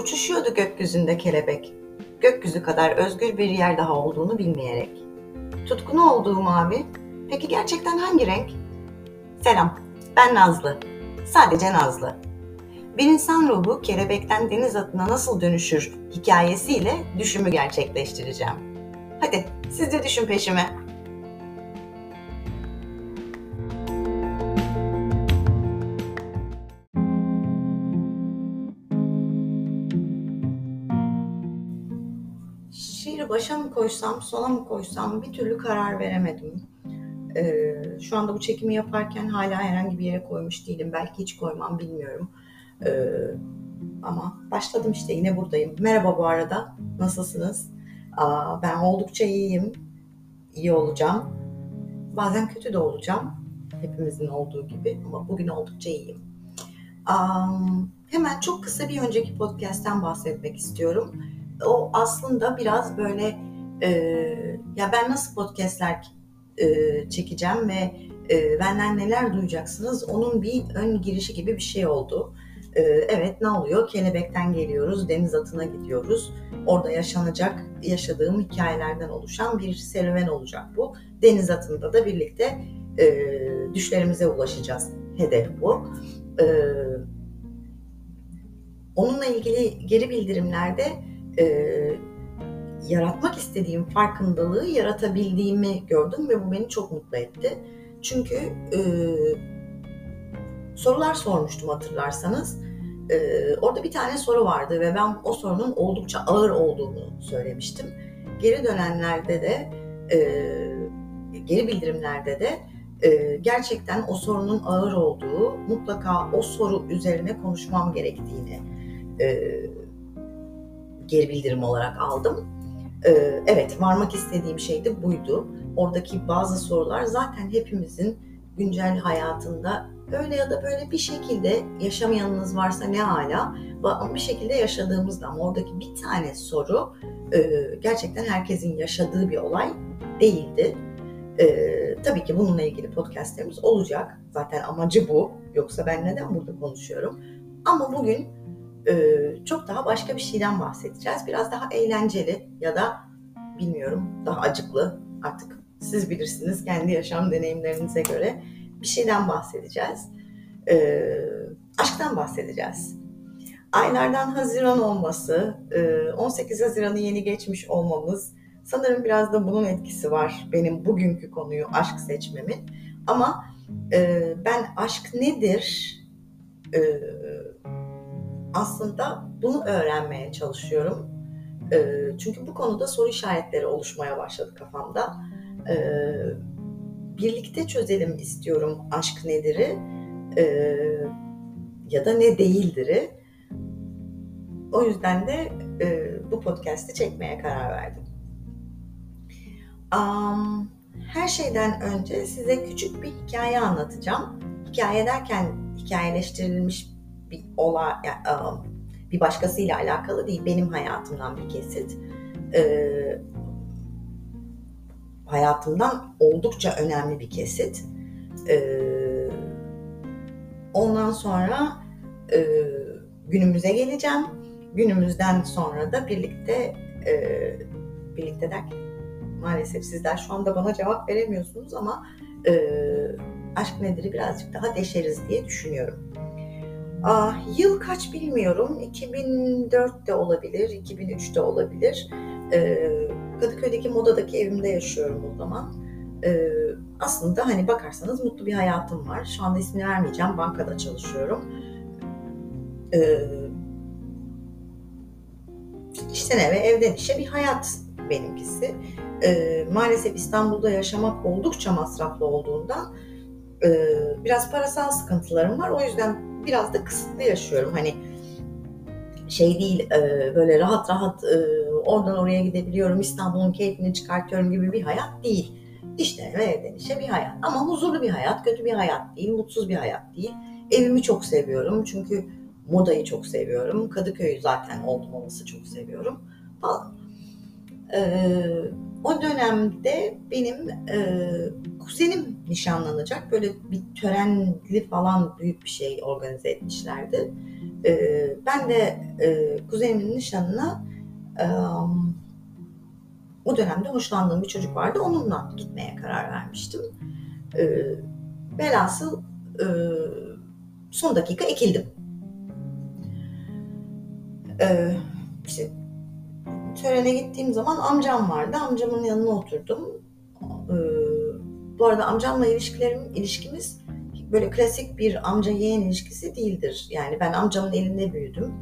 Uçuşuyordu gökyüzünde kelebek. Gökyüzü kadar özgür bir yer daha olduğunu bilmeyerek. Tutkunu olduğu mavi. Peki gerçekten hangi renk? Selam, ben Nazlı. Sadece Nazlı. Bir insan ruhu kelebekten deniz atına nasıl dönüşür hikayesiyle düşümü gerçekleştireceğim. Hadi siz de düşün peşime. Başa mı koysam, sona mı koysam bir türlü karar veremedim. Ee, şu anda bu çekimi yaparken hala herhangi bir yere koymuş değilim. Belki hiç koymam bilmiyorum. Ee, ama başladım işte yine buradayım. Merhaba bu arada. Nasılsınız? Aa, ben oldukça iyiyim. İyi olacağım. Bazen kötü de olacağım. Hepimizin olduğu gibi ama bugün oldukça iyiyim. Um, hemen çok kısa bir önceki podcast'ten bahsetmek istiyorum. O aslında biraz böyle e, ya ben nasıl podcast'ler e, çekeceğim ve e, benden neler duyacaksınız onun bir ön girişi gibi bir şey oldu. E, evet ne oluyor? Kelebekten geliyoruz, deniz atına gidiyoruz. Orada yaşanacak, yaşadığım hikayelerden oluşan bir serüven olacak bu. Deniz atında da birlikte e, düşlerimize ulaşacağız. Hedef bu. E, onunla ilgili geri bildirimlerde e, yaratmak istediğim farkındalığı yaratabildiğimi gördüm ve bu beni çok mutlu etti. Çünkü e, sorular sormuştum hatırlarsanız. E, orada bir tane soru vardı ve ben o sorunun oldukça ağır olduğunu söylemiştim. Geri dönenlerde de, e, geri bildirimlerde de e, gerçekten o sorunun ağır olduğu, mutlaka o soru üzerine konuşmam gerektiğini e, geri bildirim olarak aldım. Ee, evet, varmak istediğim şey de buydu. Oradaki bazı sorular zaten hepimizin güncel hayatında öyle ya da böyle bir şekilde yaşamayanınız varsa ne hala bir şekilde yaşadığımızda ama oradaki bir tane soru e, gerçekten herkesin yaşadığı bir olay değildi. Ee, tabii ki bununla ilgili podcastlerimiz olacak. Zaten amacı bu. Yoksa ben neden burada konuşuyorum? Ama bugün çok daha başka bir şeyden bahsedeceğiz. Biraz daha eğlenceli ya da bilmiyorum daha acıklı artık siz bilirsiniz kendi yaşam deneyimlerinize göre bir şeyden bahsedeceğiz. Aşktan bahsedeceğiz. Aylardan Haziran olması, 18 Haziran'ı yeni geçmiş olmamız sanırım biraz da bunun etkisi var benim bugünkü konuyu aşk seçmemin. Ama ben aşk nedir aslında bunu öğrenmeye çalışıyorum. Ee, çünkü bu konuda soru işaretleri oluşmaya başladı kafamda. Ee, birlikte çözelim istiyorum aşk nedir'i e, ya da ne değildir'i. O yüzden de e, bu podcast'i çekmeye karar verdim. Um, her şeyden önce size küçük bir hikaye anlatacağım. Hikaye derken hikayeleştirilmiş bir olay, yani, bir başkasıyla alakalı değil, benim hayatımdan bir kesit. Ee, hayatımdan oldukça önemli bir kesit. Ee, ondan sonra e, günümüze geleceğim. Günümüzden sonra da birlikte e, birlikte derken maalesef sizler şu anda bana cevap veremiyorsunuz ama e, aşk nedir'i birazcık daha deşeriz diye düşünüyorum. Ah, yıl kaç bilmiyorum. 2004'te olabilir, 2003'te olabilir. Ee, Kadıköy'deki modadaki evimde yaşıyorum o zaman. Ee, aslında hani bakarsanız mutlu bir hayatım var. Şu anda ismini vermeyeceğim. Bankada çalışıyorum. Ee, işten eve, evden işe bir hayat benimkisi. Ee, maalesef İstanbul'da yaşamak oldukça masraflı olduğundan e, biraz parasal sıkıntılarım var. O yüzden biraz da kısıtlı yaşıyorum. Hani şey değil e, böyle rahat rahat e, oradan oraya gidebiliyorum, İstanbul'un keyfini çıkartıyorum gibi bir hayat değil. İşte ve evden işe bir hayat. Ama huzurlu bir hayat, kötü bir hayat değil, mutsuz bir hayat değil. Evimi çok seviyorum çünkü modayı çok seviyorum. Kadıköy'ü zaten oldum olması çok seviyorum falan. Ee, o dönemde benim e, kuzenim nişanlanacak. Böyle bir törenli falan büyük bir şey organize etmişlerdi. E, ben de e, kuzenimin nişanına e, o dönemde hoşlandığım bir çocuk vardı. Onunla gitmeye karar vermiştim. E, velhasıl e, son dakika ekildim. E, işte törene gittiğim zaman amcam vardı. Amcamın yanına oturdum. E, bu arada amcamla ilişkilerim, ilişkimiz böyle klasik bir amca yeğen ilişkisi değildir. Yani ben amcamın elinde büyüdüm.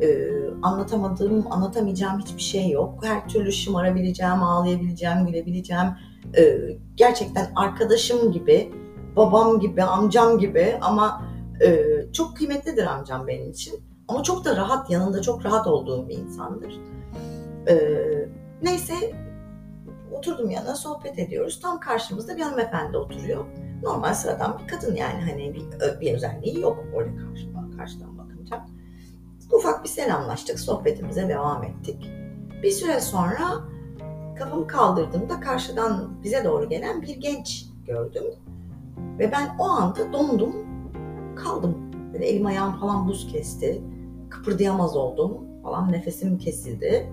Ee, anlatamadığım, anlatamayacağım hiçbir şey yok. Her türlü şımarabileceğim, ağlayabileceğim, gülebileceğim. Ee, gerçekten arkadaşım gibi, babam gibi, amcam gibi ama e, çok kıymetlidir amcam benim için. Ama çok da rahat, yanında çok rahat olduğum bir insandır. Ee, neyse oturdum yanına sohbet ediyoruz. Tam karşımızda bir hanımefendi oturuyor. Normal sıradan bir kadın yani hani bir, bir özelliği yok orada karşıdan, karşıdan bakınca. Ufak bir selamlaştık, sohbetimize devam ettik. Bir süre sonra kafamı kaldırdığımda karşıdan bize doğru gelen bir genç gördüm. Ve ben o anda dondum, kaldım. Böyle elim ayağım falan buz kesti. Kıpırdayamaz oldum falan, nefesim kesildi.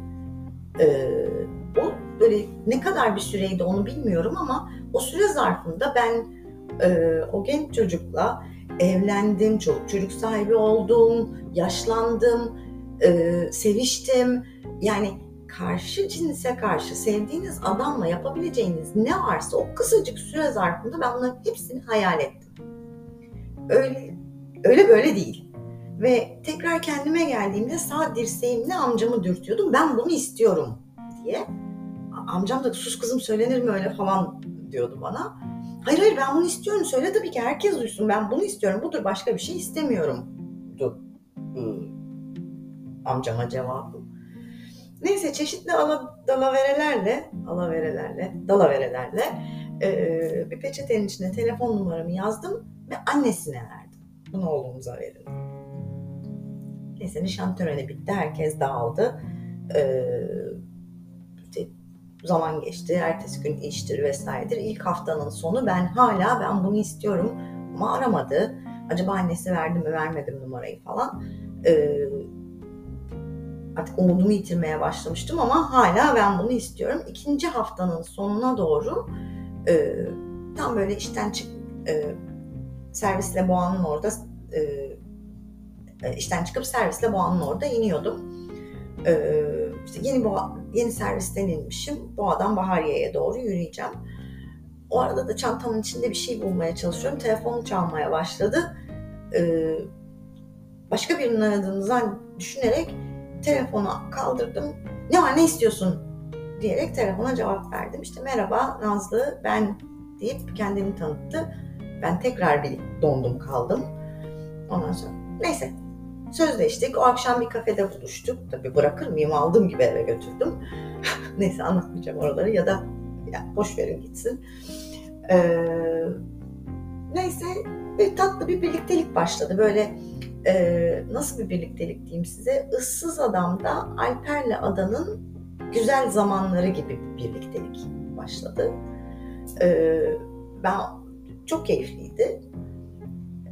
Ee, o böyle ne kadar bir süreydi onu bilmiyorum ama o süre zarfında ben e, o genç çocukla evlendim, çok çocuk sahibi oldum, yaşlandım, e, seviştim. Yani karşı cinse karşı sevdiğiniz adamla yapabileceğiniz ne varsa o kısacık süre zarfında ben bunların hepsini hayal ettim. Öyle, öyle böyle değil. Ve tekrar kendime geldiğimde sağ dirseğimle amcamı dürtüyordum. Ben bunu istiyorum diye. Amcam da sus kızım söylenir mi öyle falan diyordu bana. Hayır hayır ben bunu istiyorum. Söyle tabii ki herkes duysun. Ben bunu istiyorum. Budur başka bir şey istemiyorum. Du. Amcama cevabım. Neyse çeşitli ala, dalaverelerle, alaverelerle, dalaverelerle e, bir peçetenin içine telefon numaramı yazdım ve annesine verdim. Bunu oğlumuza verin. Neyse nişan töreni bitti. Herkes dağıldı. Ee, zaman geçti. Ertesi gün iştir vesairedir. İlk haftanın sonu ben hala ben bunu istiyorum ama aramadı. Acaba annesi verdi mi vermedi mi numarayı falan. Ee, artık umudumu yitirmeye başlamıştım ama hala ben bunu istiyorum. İkinci haftanın sonuna doğru e, tam böyle işten çık e, servisle Boğa'nın orada e, e, işten çıkıp servisle Boğa'nın orada iniyordum. E, işte yeni Boğa, yeni servisten inmişim. Boğa'dan Bahariye'ye doğru yürüyeceğim. O arada da çantamın içinde bir şey bulmaya çalışıyorum. Telefonum çalmaya başladı. Ee, başka birinin aradığını düşünerek telefonu kaldırdım. Ne var ne istiyorsun diyerek telefona cevap verdim. İşte merhaba Nazlı ben deyip kendini tanıttı. Ben tekrar bir dondum kaldım. Ondan sonra neyse Sözleştik. O akşam bir kafede buluştuk. Tabii bırakır mıyım? Aldığım gibi eve götürdüm. Neyse anlatmayacağım oraları ya da ya boş verin gitsin. Ee, neyse bir tatlı bir birliktelik başladı. Böyle e, nasıl bir birliktelik diyeyim size? Issız Adam'da Alper'le Adan'ın güzel zamanları gibi bir birliktelik başladı. Ee, ben çok keyifliydi.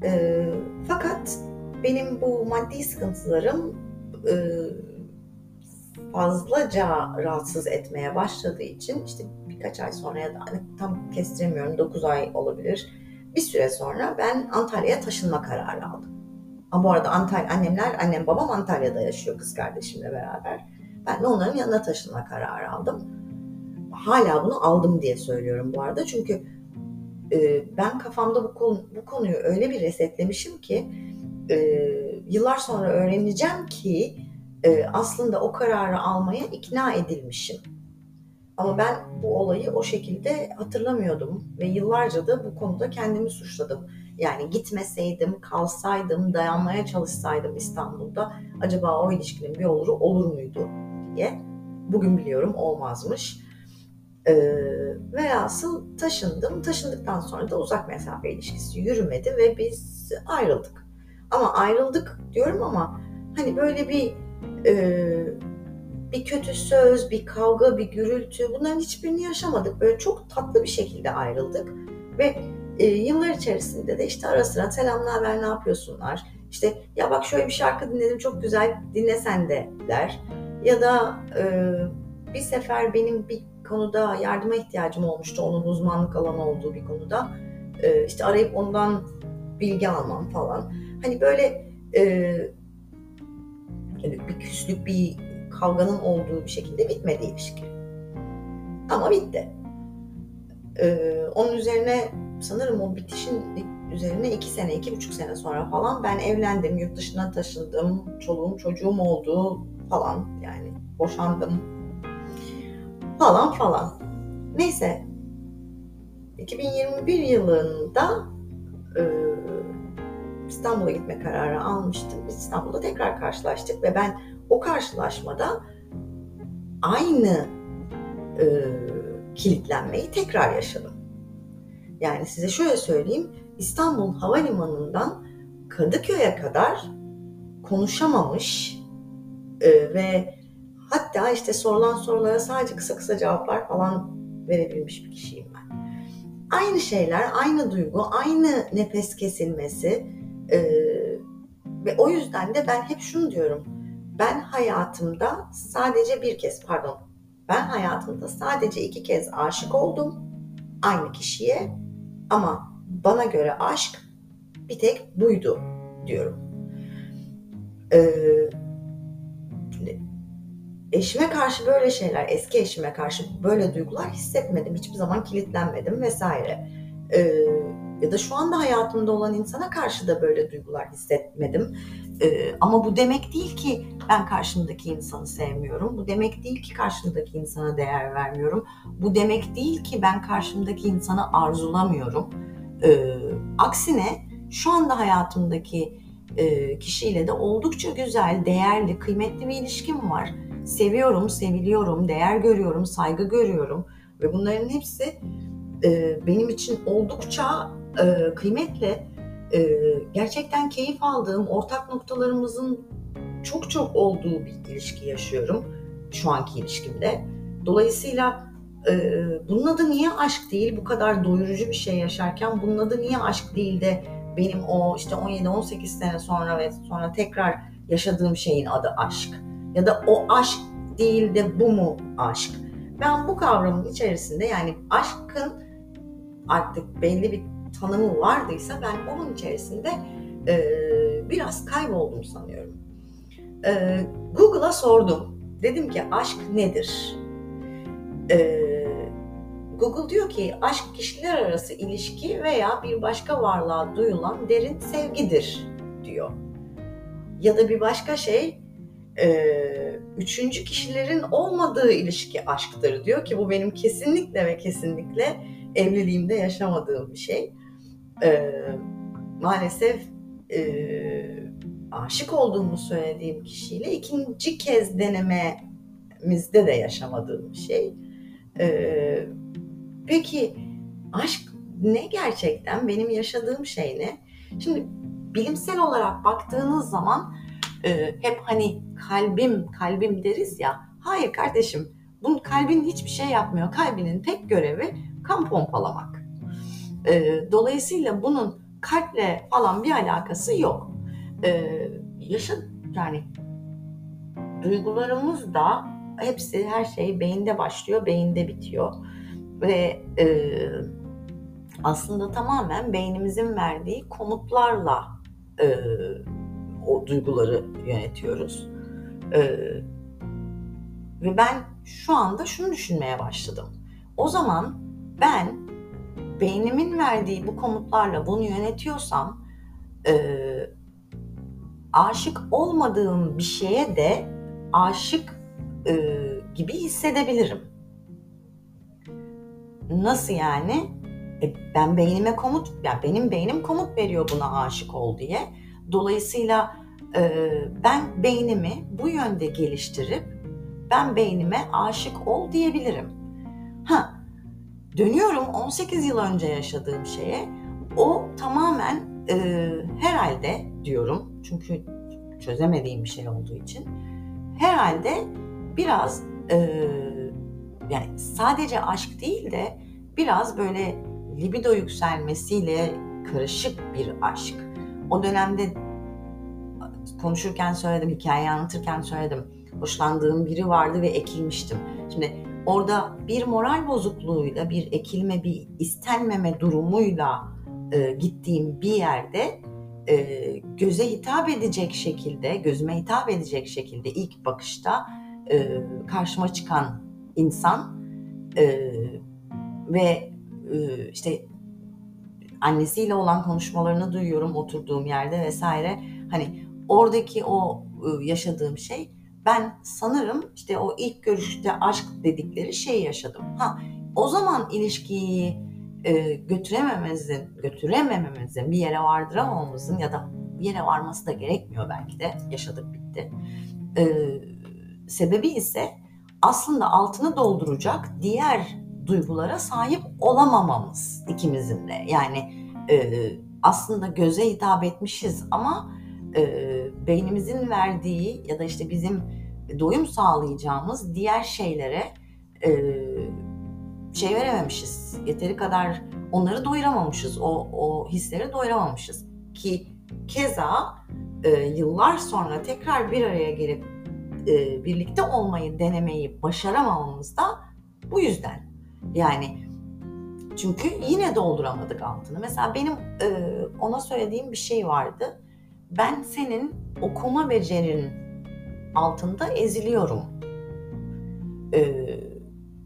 Ee, fakat benim bu maddi sıkıntılarım e, fazlaca rahatsız etmeye başladığı için işte birkaç ay sonra ya da hani tam kestiremiyorum 9 ay olabilir. Bir süre sonra ben Antalya'ya taşınma kararı aldım. Ama bu arada Antalya, annemler, annem babam Antalya'da yaşıyor kız kardeşimle beraber. Ben de onların yanına taşınma kararı aldım. Hala bunu aldım diye söylüyorum bu arada. Çünkü e, ben kafamda bu, konu, bu konuyu öyle bir resetlemişim ki e, yıllar sonra öğreneceğim ki e, aslında o kararı almaya ikna edilmişim. Ama ben bu olayı o şekilde hatırlamıyordum ve yıllarca da bu konuda kendimi suçladım. Yani gitmeseydim, kalsaydım, dayanmaya çalışsaydım İstanbul'da acaba o ilişkinin bir oluru olur muydu diye. Bugün biliyorum olmazmış. Ee, velhasıl taşındım. Taşındıktan sonra da uzak mesafe ilişkisi yürümedi ve biz ayrıldık. Ama ayrıldık diyorum ama hani böyle bir e, bir kötü söz, bir kavga, bir gürültü bunların hiçbirini yaşamadık. Böyle çok tatlı bir şekilde ayrıldık ve e, yıllar içerisinde de işte ara sıra selam haber ne yapıyorsunlar? İşte ya bak şöyle bir şarkı dinledim çok güzel dinlesen de der. Ya da e, bir sefer benim bir konuda yardıma ihtiyacım olmuştu. Onun uzmanlık alanı olduğu bir konuda. E, işte arayıp ondan bilgi almam falan. Hani böyle e, bir küslük, bir kavganın olduğu bir şekilde bitmedi ilişki. Ama bitti. Ee, onun üzerine sanırım o bitişin üzerine iki sene, iki buçuk sene sonra falan ben evlendim, yurt dışına taşındım, çoluğum çocuğum oldu falan yani boşandım falan falan. Neyse 2021 yılında e, İstanbul'a gitme kararı almıştım. Biz İstanbul'da tekrar karşılaştık ve ben o karşılaşmada aynı e, kilitlenmeyi tekrar yaşadım. Yani size şöyle söyleyeyim, İstanbul Havalimanı'ndan Kadıköy'e kadar konuşamamış e, ve hatta işte sorulan sorulara sadece kısa kısa cevaplar falan verebilmiş bir kişiyim ben. Aynı şeyler, aynı duygu, aynı nefes kesilmesi e, ve o yüzden de ben hep şunu diyorum. Ben hayatımda sadece bir kez, pardon, ben hayatımda sadece iki kez aşık oldum aynı kişiye ama bana göre aşk bir tek buydu diyorum. Ee, eşime karşı böyle şeyler, eski eşime karşı böyle duygular hissetmedim. Hiçbir zaman kilitlenmedim vesaire. Ee, ya da şu anda hayatımda olan insana karşı da böyle duygular hissetmedim. Ee, ama bu demek değil ki ben karşımdaki insanı sevmiyorum. Bu demek değil ki karşımdaki insana değer vermiyorum. Bu demek değil ki ben karşımdaki insanı arzulamıyorum. Ee, aksine şu anda hayatımdaki e, kişiyle de oldukça güzel, değerli, kıymetli bir ilişkim var. Seviyorum, seviliyorum, değer görüyorum, saygı görüyorum ve bunların hepsi e, benim için oldukça e, kıymetli. E, gerçekten keyif aldığım, ortak noktalarımızın çok çok olduğu bir ilişki yaşıyorum şu anki ilişkimde. Dolayısıyla e, bunun adı niye aşk değil? Bu kadar doyurucu bir şey yaşarken bunun adı niye aşk değil de benim o işte 17-18 sene sonra ve sonra tekrar yaşadığım şeyin adı aşk? Ya da o aşk değil de bu mu aşk? Ben bu kavramın içerisinde yani aşkın artık belli bir tanımı vardıysa ben onun içerisinde e, biraz kayboldum sanıyorum. E, Google'a sordum. Dedim ki aşk nedir? E, Google diyor ki aşk kişiler arası ilişki veya bir başka varlığa duyulan derin sevgidir diyor. Ya da bir başka şey e, üçüncü kişilerin olmadığı ilişki aşktır diyor ki bu benim kesinlikle ve kesinlikle evliliğimde yaşamadığım bir şey. E, maalesef e, aşık olduğumu söylediğim kişiyle ikinci kez denememizde de yaşamadığım şey. E, peki aşk ne gerçekten? Benim yaşadığım şey ne? Şimdi bilimsel olarak baktığınız zaman e, hep hani kalbim kalbim deriz ya. Hayır kardeşim, bunun kalbin hiçbir şey yapmıyor. Kalbinin tek görevi kan pompalamak. E, dolayısıyla bunun kalple falan bir alakası yok. E, yaşa yani duygularımız da hepsi her şey beyinde başlıyor, beyinde bitiyor ve e, aslında tamamen beynimizin verdiği komutlarla e, o duyguları yönetiyoruz. E, ve ben şu anda şunu düşünmeye başladım. O zaman ben beynimin verdiği bu komutlarla bunu yönetiyorsam e, aşık olmadığım bir şeye de aşık e, gibi hissedebilirim. Nasıl yani? E, ben beynime komut, yani benim beynim komut veriyor buna aşık ol diye. Dolayısıyla e, ben beynimi bu yönde geliştirip ben beynime aşık ol diyebilirim. Ha, dönüyorum 18 yıl önce yaşadığım şeye. O tamamen e, herhalde diyorum çünkü çözemediğim bir şey olduğu için herhalde biraz e, yani sadece aşk değil de biraz böyle libido yükselmesiyle karışık bir aşk. O dönemde konuşurken söyledim, hikayeyi anlatırken söyledim. Hoşlandığım biri vardı ve ekilmiştim. Şimdi orada bir moral bozukluğuyla, bir ekilme, bir istenmeme durumuyla e, gittiğim bir yerde e, göze hitap edecek şekilde, gözüme hitap edecek şekilde ilk bakışta e, karşıma çıkan insan e, ve e, işte annesiyle olan konuşmalarını duyuyorum oturduğum yerde vesaire. Hani oradaki o e, yaşadığım şey ben sanırım işte o ilk görüşte aşk dedikleri şeyi yaşadım. Ha o zaman ilişkiyi e, götüremememizin, götüremememizin, bir yere vardıramamamızın ya da bir yere varması da gerekmiyor belki de yaşadık bitti. E, sebebi ise aslında altını dolduracak diğer duygulara sahip olamamamız ikimizin de. Yani e, aslında göze hitap etmişiz ama e, beynimizin verdiği ya da işte bizim doyum sağlayacağımız diğer şeylere e, şey verememişiz. Yeteri kadar onları doyuramamışız. O, o hisleri doyuramamışız. Ki keza e, yıllar sonra tekrar bir araya gelip e, birlikte olmayı denemeyi başaramamamız da bu yüzden. Yani çünkü yine dolduramadık altını. Mesela benim e, ona söylediğim bir şey vardı. Ben senin okuma becerin altında eziliyorum. E,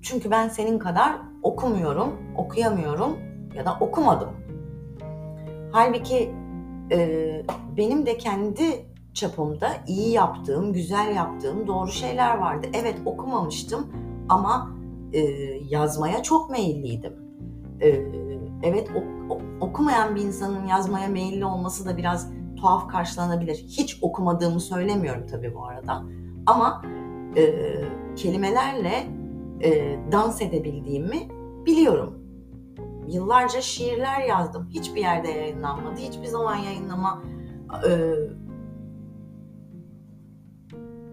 çünkü ben senin kadar okumuyorum, okuyamıyorum ya da okumadım. Halbuki e, benim de kendi çapımda iyi yaptığım, güzel yaptığım doğru şeyler vardı. Evet okumamıştım ama e, yazmaya çok meyilliydim. E, evet ok, okumayan bir insanın yazmaya meyilli olması da biraz tuhaf karşılanabilir. Hiç okumadığımı söylemiyorum tabii bu arada. Ama e, kelimelerle e, dans edebildiğimi biliyorum. Yıllarca şiirler yazdım. Hiçbir yerde yayınlanmadı. Hiçbir zaman yayınlama e,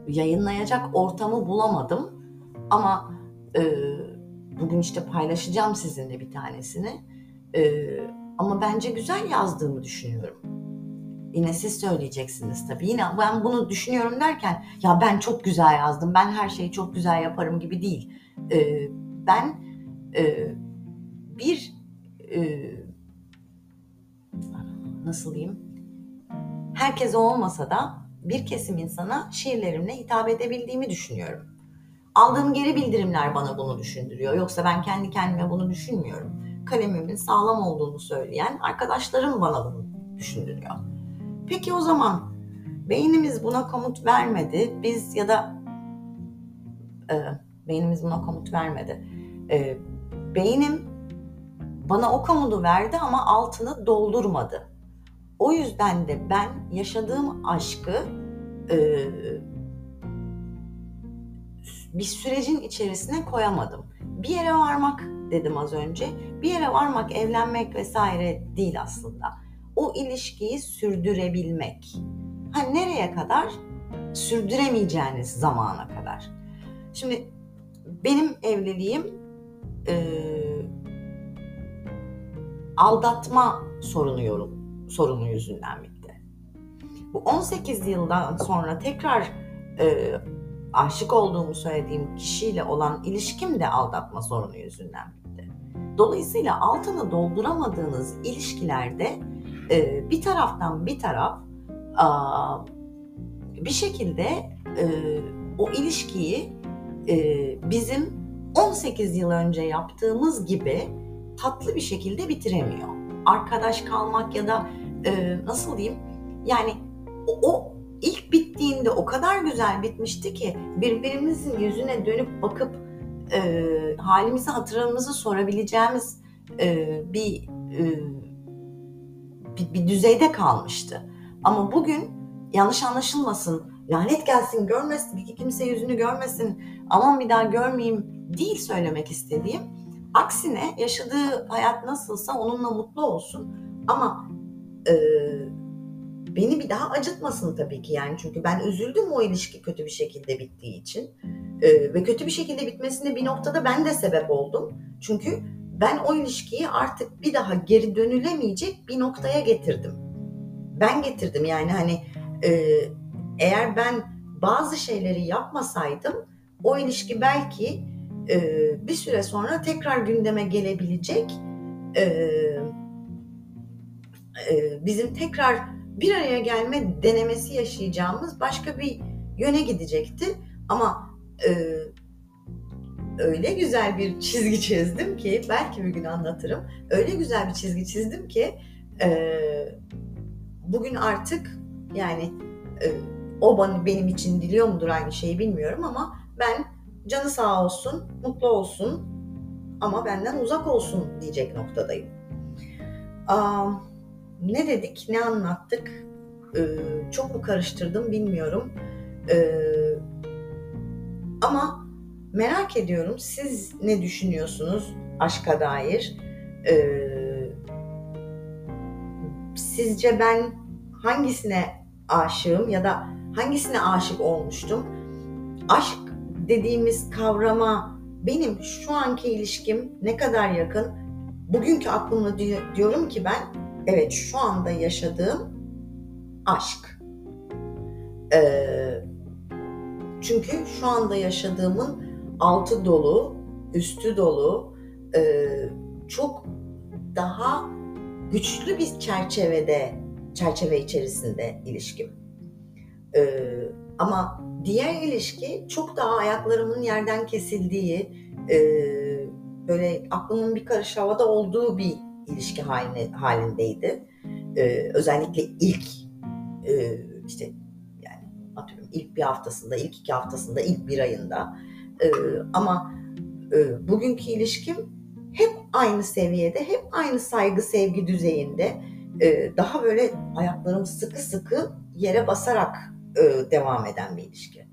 yayınlayacak ortamı bulamadım. Ama e, bugün işte paylaşacağım sizinle bir tanesini. E, ama bence güzel yazdığımı düşünüyorum. Yine siz söyleyeceksiniz tabii. Yine ben bunu düşünüyorum derken ya ben çok güzel yazdım, ben her şeyi çok güzel yaparım gibi değil. E, ben e, bir e, nasıl diyeyim herkese olmasa da bir kesim insana şiirlerimle hitap edebildiğimi düşünüyorum. Aldığım geri bildirimler bana bunu düşündürüyor. Yoksa ben kendi kendime bunu düşünmüyorum. Kalemimin sağlam olduğunu söyleyen arkadaşlarım bana bunu düşündürüyor. Peki o zaman beynimiz buna komut vermedi. Biz ya da e, beynimiz buna komut vermedi. E, beynim bana o komutu verdi ama altını doldurmadı. O yüzden de ben yaşadığım aşkı e, bir sürecin içerisine koyamadım. Bir yere varmak dedim az önce. Bir yere varmak, evlenmek vesaire değil aslında. O ilişkiyi sürdürebilmek. Ha nereye kadar? Sürdüremeyeceğiniz zamana kadar. Şimdi benim evliliğim e, aldatma sorunu yorum, sorunu yüzünden bitti. Bu 18 yıldan sonra tekrar e, aşık olduğumu söylediğim kişiyle olan ilişkim de aldatma sorunu yüzünden bitti. Dolayısıyla altını dolduramadığınız ilişkilerde e, bir taraftan bir taraf bir şekilde e, o ilişkiyi e, bizim 18 yıl önce yaptığımız gibi tatlı bir şekilde bitiremiyor. Arkadaş kalmak ya da e, nasıl diyeyim yani o, o ilk bittiğinde o kadar güzel bitmişti ki birbirimizin yüzüne dönüp bakıp e, halimizi hatırımızı sorabileceğimiz e, bir, e, bir bir düzeyde kalmıştı. Ama bugün yanlış anlaşılmasın, lanet gelsin, görmesin, kimse yüzünü görmesin, aman bir daha görmeyeyim değil söylemek istediğim. Aksine yaşadığı hayat nasılsa onunla mutlu olsun. Ama e, beni bir daha acıtmasın tabii ki yani çünkü ben üzüldüm o ilişki kötü bir şekilde bittiği için ee, ve kötü bir şekilde bitmesine bir noktada ben de sebep oldum çünkü ben o ilişkiyi artık bir daha geri dönülemeyecek bir noktaya getirdim ben getirdim yani hani e, eğer ben bazı şeyleri yapmasaydım o ilişki belki e, bir süre sonra tekrar gündeme gelebilecek e, e, bizim tekrar bir araya gelme denemesi yaşayacağımız başka bir yöne gidecekti. Ama e, öyle güzel bir çizgi çizdim ki belki bir gün anlatırım. Öyle güzel bir çizgi çizdim ki e, bugün artık yani e, o bana, benim için diliyor mudur aynı şeyi bilmiyorum ama ben canı sağ olsun, mutlu olsun ama benden uzak olsun diyecek noktadayım. Aa, ne dedik, ne anlattık? Ee, çok mu karıştırdım bilmiyorum. Ee, ama merak ediyorum siz ne düşünüyorsunuz aşka dair? Ee, sizce ben hangisine aşığım ya da hangisine aşık olmuştum? Aşk dediğimiz kavrama benim şu anki ilişkim ne kadar yakın? Bugünkü aklımla diyorum ki ben evet şu anda yaşadığım aşk. Ee, çünkü şu anda yaşadığımın altı dolu, üstü dolu, e, çok daha güçlü bir çerçevede, çerçeve içerisinde ilişkim. Ee, ama diğer ilişki çok daha ayaklarımın yerden kesildiği, e, böyle aklımın bir karış havada olduğu bir ilişki haline, halindeydi. Ee, özellikle ilk e, işte yani atıyorum ilk bir haftasında, ilk iki haftasında, ilk bir ayında. Ee, ama e, bugünkü ilişkim hep aynı seviyede, hep aynı saygı sevgi düzeyinde. E, daha böyle ayaklarım sıkı sıkı yere basarak e, devam eden bir ilişki.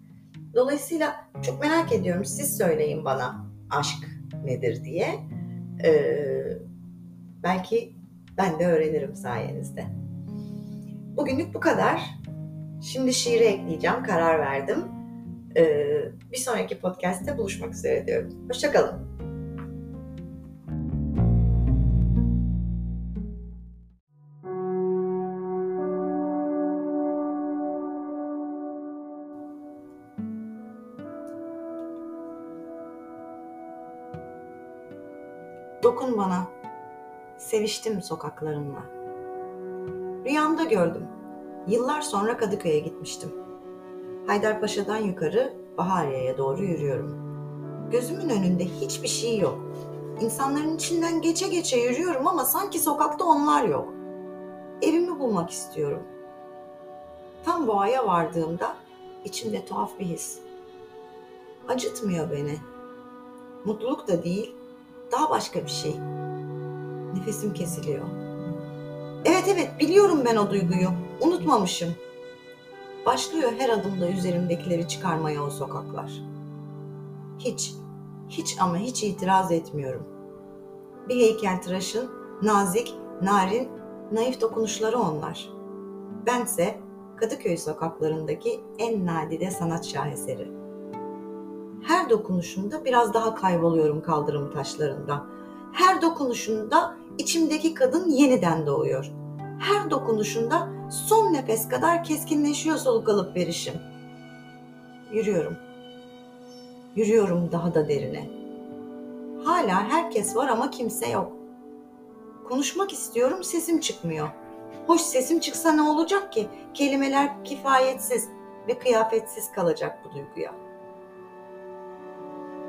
Dolayısıyla çok merak ediyorum. Siz söyleyin bana aşk nedir diye. Ee, belki ben de öğrenirim sayenizde. Bugünlük bu kadar. Şimdi şiiri ekleyeceğim. Karar verdim. Ee, bir sonraki podcast'te buluşmak üzere diyorum. Hoşçakalın. Dokun bana. Seviştim sokaklarınla. Rüyamda gördüm. Yıllar sonra Kadıköy'e gitmiştim. Haydarpaşa'dan yukarı Bahariye'ye doğru yürüyorum. Gözümün önünde hiçbir şey yok. İnsanların içinden geçe geçe yürüyorum ama sanki sokakta onlar yok. Evimi bulmak istiyorum. Tam boğaya vardığımda içimde tuhaf bir his. Acıtmıyor beni. Mutluluk da değil, daha başka bir şey. Nefesim kesiliyor. Evet evet biliyorum ben o duyguyu. Unutmamışım. Başlıyor her adımda üzerimdekileri çıkarmaya o sokaklar. Hiç, hiç ama hiç itiraz etmiyorum. Bir heykeltıraşın nazik, narin, naif dokunuşları onlar. Bense Kadıköy sokaklarındaki en nadide sanat şaheseri her dokunuşunda biraz daha kayboluyorum kaldırım taşlarında. Her dokunuşunda içimdeki kadın yeniden doğuyor. Her dokunuşunda son nefes kadar keskinleşiyor soluk alıp verişim. Yürüyorum. Yürüyorum daha da derine. Hala herkes var ama kimse yok. Konuşmak istiyorum sesim çıkmıyor. Hoş sesim çıksa ne olacak ki? Kelimeler kifayetsiz ve kıyafetsiz kalacak bu duyguya.''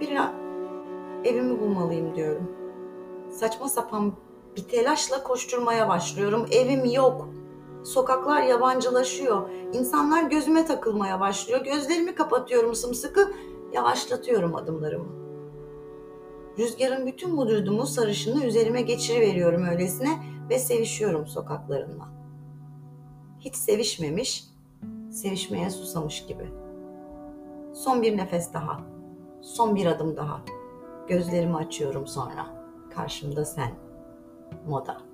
bir evimi bulmalıyım diyorum. Saçma sapan bir telaşla koşturmaya başlıyorum. Evim yok. Sokaklar yabancılaşıyor. İnsanlar gözüme takılmaya başlıyor. Gözlerimi kapatıyorum sımsıkı. Yavaşlatıyorum adımlarımı. Rüzgarın bütün vücudumu sarışını üzerime geçiriveriyorum öylesine ve sevişiyorum sokaklarınla. Hiç sevişmemiş, sevişmeye susamış gibi. Son bir nefes daha. Son bir adım daha. Gözlerimi açıyorum sonra. Karşımda sen. Moda.